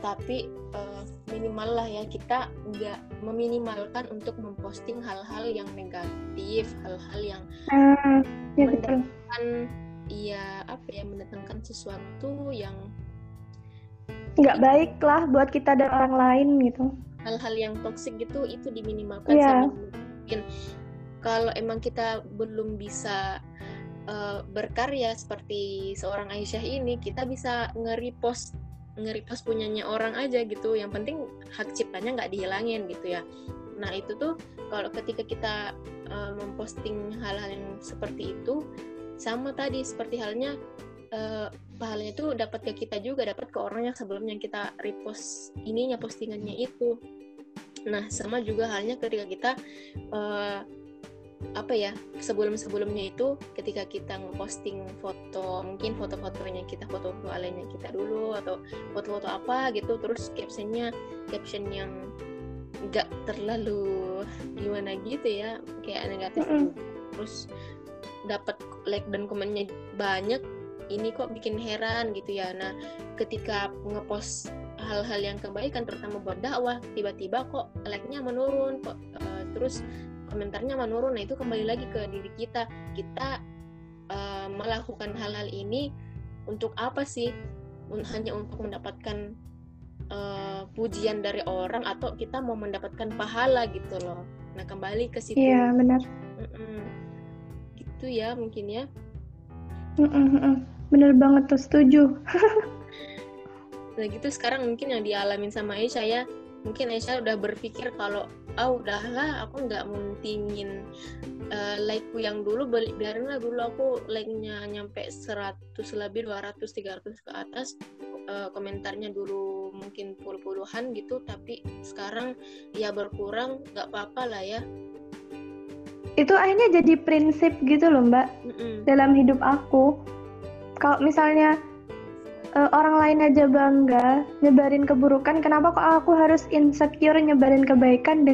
Speaker 1: Tapi uh, minimal lah ya kita nggak meminimalkan untuk memposting hal-hal yang negatif hal-hal yang uh, ya mendatangkan iya apa ya mendatangkan sesuatu yang
Speaker 2: nggak baik lah buat kita dan orang lain gitu
Speaker 1: hal-hal yang toksik gitu itu diminimalkan yeah. mungkin. Kalau emang kita belum bisa uh, berkarya seperti seorang Aisyah ini kita bisa nge-repost nge-repost punyanya orang aja gitu. Yang penting hak ciptanya nggak dihilangin gitu ya. Nah itu tuh kalau ketika kita uh, memposting hal-hal yang seperti itu sama tadi seperti halnya uh, pahalanya itu dapat ke kita juga dapat ke orang yang sebelumnya kita repost ininya postingannya itu nah sama juga halnya ketika kita uh, apa ya sebelum sebelumnya itu ketika kita ngeposting foto mungkin foto-fotonya kita foto-foto lainnya kita dulu atau foto-foto apa gitu terus captionnya caption yang nggak terlalu gimana gitu ya kayak negatif mm -hmm. terus dapat like dan komennya banyak ini kok bikin heran gitu ya. Nah ketika ngepost hal-hal yang kebaikan terutama buat dakwah tiba-tiba kok like-nya menurun kok uh, terus komentarnya menurun. Nah itu kembali lagi ke diri kita. Kita uh, melakukan hal-hal ini untuk apa sih? Hanya untuk mendapatkan uh, pujian dari orang atau kita mau mendapatkan pahala gitu loh. Nah kembali ke situ.
Speaker 2: Iya benar.
Speaker 1: Mm -mm. gitu ya mungkin ya.
Speaker 2: Mm -mm bener banget tuh setuju.
Speaker 1: Nah gitu sekarang mungkin yang dialamin sama Aisyah ya. Mungkin Aisyah udah berpikir kalau ah oh, udahlah aku nggak mentingin uh, like-ku yang dulu biarinlah dulu aku like-nya nyampe 100 lebih 200 300 ke atas uh, komentarnya dulu mungkin puluh-puluhan gitu tapi sekarang ya berkurang nggak apa-apa lah ya.
Speaker 2: Itu akhirnya jadi prinsip gitu loh mbak mm -mm. dalam hidup aku kalau misalnya uh, orang lain aja bangga nyebarin keburukan kenapa kok aku harus insecure nyebarin kebaikan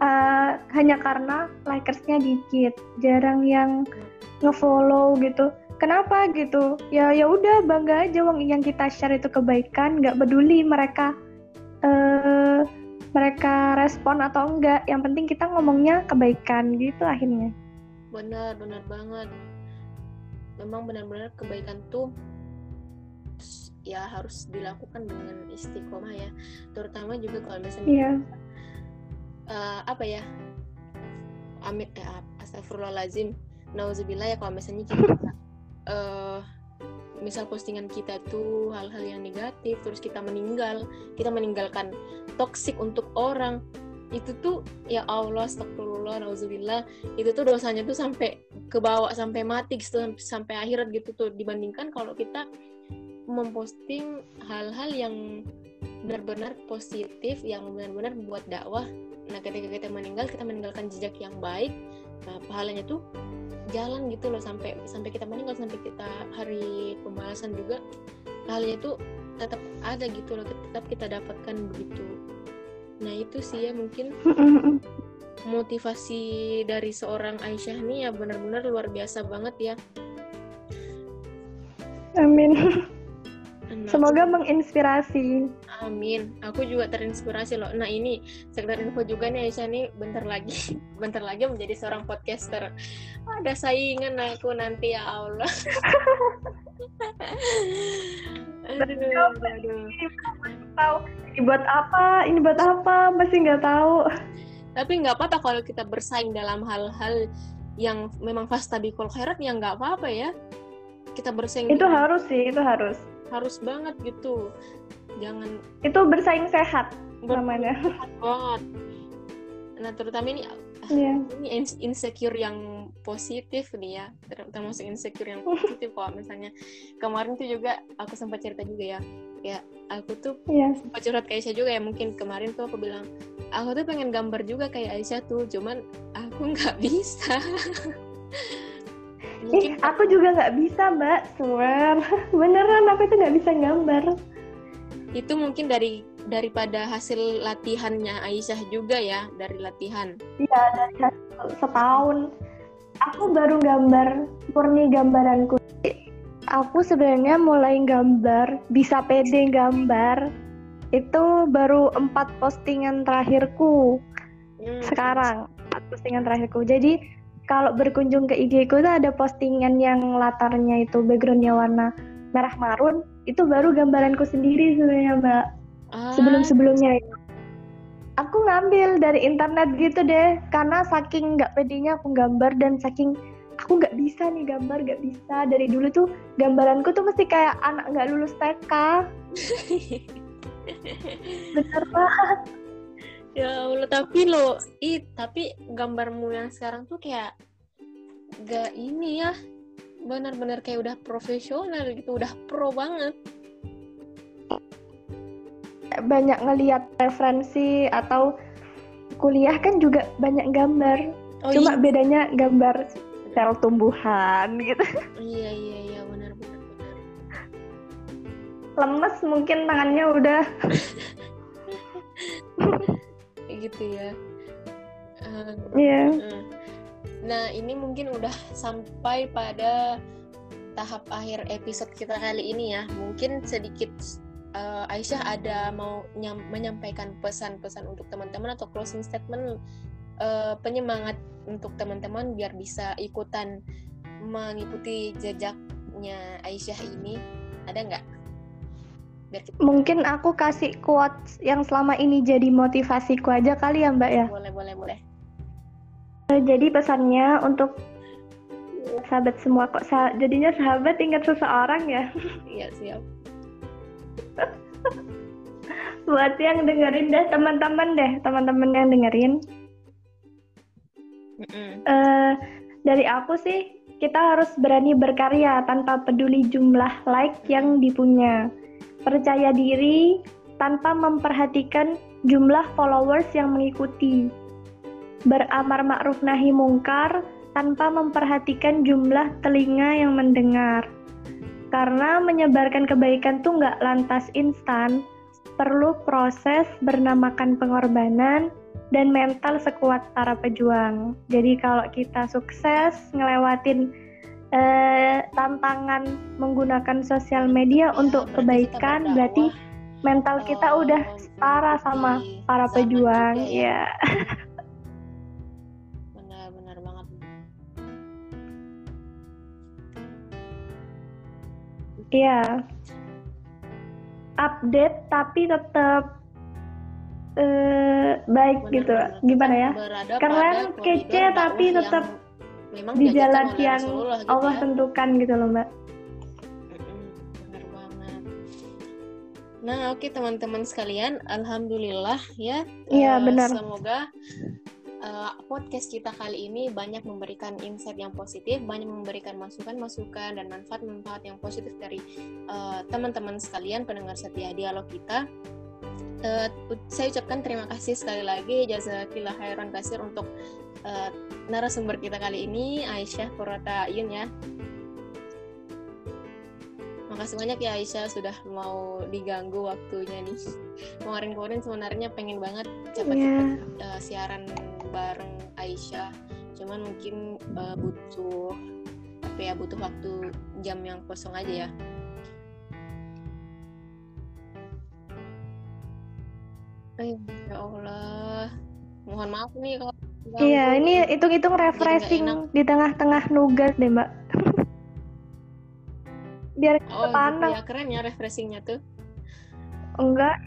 Speaker 2: uh, hanya karena likersnya dikit jarang yang ngefollow gitu? Kenapa gitu? Ya ya udah bangga aja wong yang kita share itu kebaikan nggak peduli mereka uh, mereka respon atau enggak yang penting kita ngomongnya kebaikan gitu akhirnya.
Speaker 1: Benar benar banget memang benar-benar kebaikan tuh ya harus dilakukan dengan istiqomah ya terutama juga kalau misalnya yeah. Iya. uh, apa ya amit eh, astagfirullahalazim nauzubillah ya kalau misalnya kita uh, misal postingan kita tuh hal-hal yang negatif terus kita meninggal kita meninggalkan toksik untuk orang itu tuh ya Allah astagfirullah nauzubillah. Itu tuh dosanya tuh sampai ke bawah sampai mati gitu, sampai akhirat gitu tuh. Dibandingkan kalau kita memposting hal-hal yang benar-benar positif yang benar-benar membuat dakwah. Nah ketika kita meninggal kita meninggalkan jejak yang baik. Nah pahalanya tuh jalan gitu loh sampai sampai kita meninggal sampai kita hari pembalasan juga pahalanya tuh tetap ada gitu loh tetap kita dapatkan begitu Nah itu sih ya mungkin motivasi dari seorang Aisyah nih ya benar-benar luar biasa banget ya.
Speaker 2: Amin. Nah, Semoga menginspirasi.
Speaker 1: Amin. Aku juga terinspirasi loh. Nah ini sekedar info juga nih Aisyah nih bentar lagi, bentar lagi menjadi seorang podcaster. Ada saingan aku nanti ya Allah.
Speaker 2: aduh, aduh. Tahu ini buat apa? Ini buat apa? Masih nggak tahu.
Speaker 1: Tapi nggak apa-apa kalau kita bersaing dalam hal-hal yang memang fastabikul khairat yang nggak apa-apa ya. Kita bersaing.
Speaker 2: Itu harus sih, itu harus.
Speaker 1: Harus banget gitu. Jangan.
Speaker 2: Itu bersaing sehat namanya.
Speaker 1: Sehat banget. Nah terutama ini yeah. ini insecure yang positif nih ya termasuk insecure yang positif kok. Misalnya kemarin tuh juga aku sempat cerita juga ya ya aku tuh yeah. sempat curhat ke Aisyah juga ya. Mungkin kemarin tuh aku bilang aku tuh pengen gambar juga kayak Aisyah tuh cuman aku nggak bisa.
Speaker 2: Mungkin eh, aku juga nggak bisa mbak swear. Beneran aku tuh nggak bisa gambar.
Speaker 1: Itu mungkin dari daripada hasil latihannya Aisyah juga ya dari latihan.
Speaker 2: Iya dari setahun. Aku baru gambar murni gambaranku. Aku sebenarnya mulai gambar bisa pede gambar itu baru empat postingan terakhirku. Hmm. sekarang empat postingan terakhirku. Jadi kalau berkunjung ke IG ku itu ada postingan yang latarnya itu backgroundnya warna merah marun itu baru gambaranku sendiri sebenarnya mbak ah. sebelum sebelumnya aku ngambil dari internet gitu deh karena saking nggak pedenya aku gambar dan saking aku nggak bisa nih gambar nggak bisa. Dari dulu tuh gambaranku tuh mesti kayak anak nggak lulus TK bener banget
Speaker 1: ya Allah tapi lo ih tapi gambarmu yang sekarang tuh kayak gak ini ya. Benar-benar kayak udah profesional gitu udah pro banget
Speaker 2: banyak ngelihat referensi atau kuliah kan juga banyak gambar. Oh, Cuma iya. bedanya gambar sel tumbuhan gitu.
Speaker 1: Iya iya iya benar benar benar.
Speaker 2: Lemes mungkin tangannya udah.
Speaker 1: gitu ya.
Speaker 2: Iya. Uh, yeah.
Speaker 1: Nah ini mungkin udah sampai pada tahap akhir episode kita kali ini ya. Mungkin sedikit uh, Aisyah ada mau menyampaikan pesan-pesan untuk teman-teman atau closing statement uh, penyemangat untuk teman-teman biar bisa ikutan mengikuti jejaknya Aisyah ini ada nggak?
Speaker 2: Mungkin aku kasih quotes yang selama ini jadi motivasiku aja kali ya Mbak ya.
Speaker 1: Boleh boleh boleh.
Speaker 2: Eh, jadi pesannya untuk sahabat semua kok jadinya sahabat ingat seseorang ya.
Speaker 1: Iya siap
Speaker 2: buat yang dengerin deh teman-teman deh teman-teman yang dengerin. Mm -mm. Uh, dari aku sih kita harus berani berkarya tanpa peduli jumlah like yang dipunya. Percaya diri tanpa memperhatikan jumlah followers yang mengikuti. Beramar ma'ruf nahi mungkar tanpa memperhatikan jumlah telinga yang mendengar karena menyebarkan kebaikan tuh nggak lantas instan, perlu proses bernamakan pengorbanan dan mental sekuat para pejuang. Jadi kalau kita sukses ngelewatin eh, tantangan menggunakan sosial media ya, untuk kebaikan, berarti mental kita udah setara sama para pejuang, ya. ya. Iya. Update tapi tetap uh, baik benar, gitu. Gimana ya? Keren, kece tapi tetap di jalan yang gitu Allah ya. tentukan gitu loh, Mbak.
Speaker 1: Banget. Nah, oke okay, teman-teman sekalian, alhamdulillah ya.
Speaker 2: Iya, uh, benar.
Speaker 1: Semoga uh, podcast kita kali ini banyak memberikan insight yang positif, banyak memberikan masukan-masukan dan manfaat-manfaat yang positif dari uh, teman-teman sekalian pendengar setia dialog kita. Uh, saya ucapkan terima kasih sekali lagi jazakillah khairan kasir untuk uh, narasumber kita kali ini Aisyah Purata Yun ya. Makasih banyak ya Aisyah sudah mau diganggu waktunya nih. Kemarin-kemarin sebenarnya pengen banget cepat-cepat yeah. uh, siaran bareng Aisyah. Cuman mungkin uh, butuh apa ya butuh waktu jam yang kosong aja ya. Eh, ya Allah. Mohon maaf nih kalau
Speaker 2: iya ini hitung-hitung refreshing di tengah-tengah nugas deh mbak. Biar
Speaker 1: oh, pandang gitu ya keren ya refreshingnya tuh.
Speaker 2: Enggak.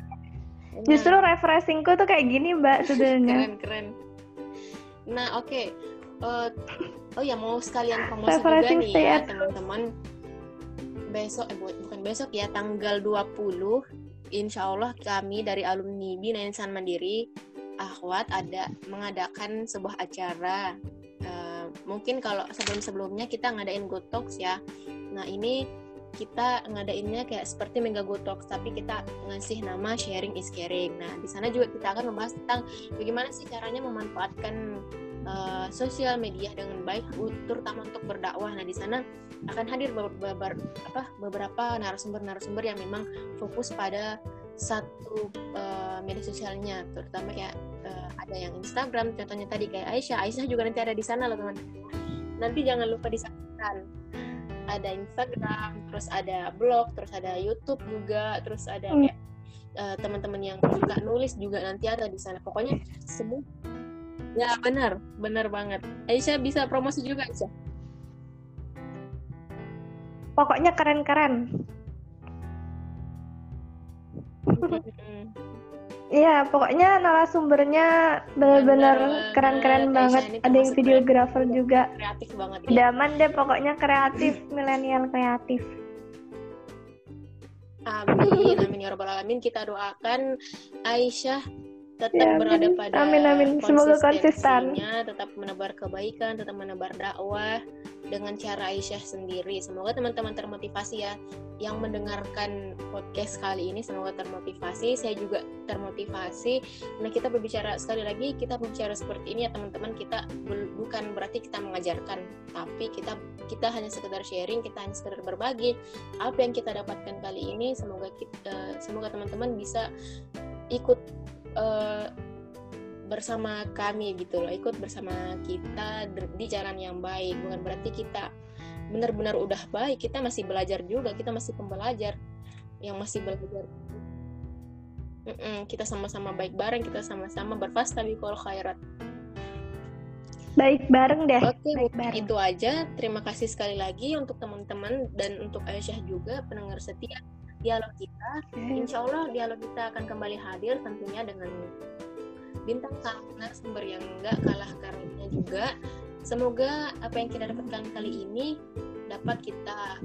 Speaker 2: Justru refreshingku tuh kayak gini mbak sebenarnya.
Speaker 1: keren keren Nah, oke. Okay. Uh, eh, oh ya mau sekalian promosi juga nih ya teman-teman. Besok eh bukan besok ya, tanggal 20 Insya Allah kami dari alumni Bina Insan Mandiri Akhwat ada mengadakan sebuah acara. Uh, mungkin kalau sebelum-sebelumnya kita ngadain Good Talks ya. Nah ini kita ngadainnya kayak seperti Mega Go Talks tapi kita ngasih nama sharing is caring. Nah, di sana juga kita akan membahas tentang bagaimana sih caranya memanfaatkan uh, sosial media dengan baik terutama untuk berdakwah. Nah, di sana akan hadir beberapa apa beberapa narasumber-narasumber yang memang fokus pada satu uh, media sosialnya terutama kayak uh, ada yang Instagram contohnya tadi kayak Aisyah Aisyah juga nanti ada di sana loh teman-teman nanti jangan lupa disaksikan ada Instagram, terus ada blog, terus ada YouTube juga, terus ada hmm. kayak uh, teman-teman yang suka nulis juga nanti ada di sana. Pokoknya semua Ya benar, benar banget. Aisyah bisa promosi juga Aisyah.
Speaker 2: Pokoknya keren-keren. Iya, pokoknya narasumbernya benar-benar keren-keren banget. Ada yang videografer juga.
Speaker 1: Kreatif banget.
Speaker 2: Ya. Daman deh, pokoknya kreatif, milenial kreatif.
Speaker 1: Amin, amin ya robbal alamin. Kita doakan Aisyah tetap
Speaker 2: ya,
Speaker 1: berada pada
Speaker 2: amin, amin. Semoga konsisten.
Speaker 1: tetap menebar kebaikan tetap menebar dakwah dengan cara Aisyah sendiri. Semoga teman-teman termotivasi ya yang mendengarkan podcast kali ini semoga termotivasi. Saya juga termotivasi. Nah kita berbicara sekali lagi kita berbicara seperti ini ya teman-teman. Kita bukan berarti kita mengajarkan tapi kita kita hanya sekedar sharing kita hanya sekedar berbagi apa yang kita dapatkan kali ini. Semoga kita semoga teman-teman bisa ikut uh, bersama kami gitu loh ikut bersama kita di jalan yang baik. Bukan berarti kita benar-benar udah baik kita masih belajar juga kita masih pembelajar. Yang masih belajar Mm-mm, kita sama-sama baik bareng kita sama-sama berfasta kalau khairat.
Speaker 2: Baik bareng deh
Speaker 1: oke okay, bareng. itu aja. Terima kasih sekali lagi untuk teman-teman dan untuk Aisyah juga pendengar setia dialog kita. Insya Allah dialog kita akan kembali hadir tentunya dengan bintang tamu narasumber yang enggak kalah karunia juga. Semoga apa yang kita dapatkan kali ini dapat kita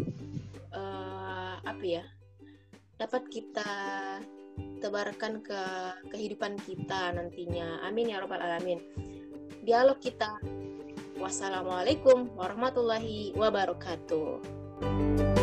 Speaker 1: uh, apa ya? Dapat kita tebarkan ke kehidupan kita nantinya. Amin ya robbal alamin. Dialog kita. Wassalamualaikum warahmatullahi wabarakatuh.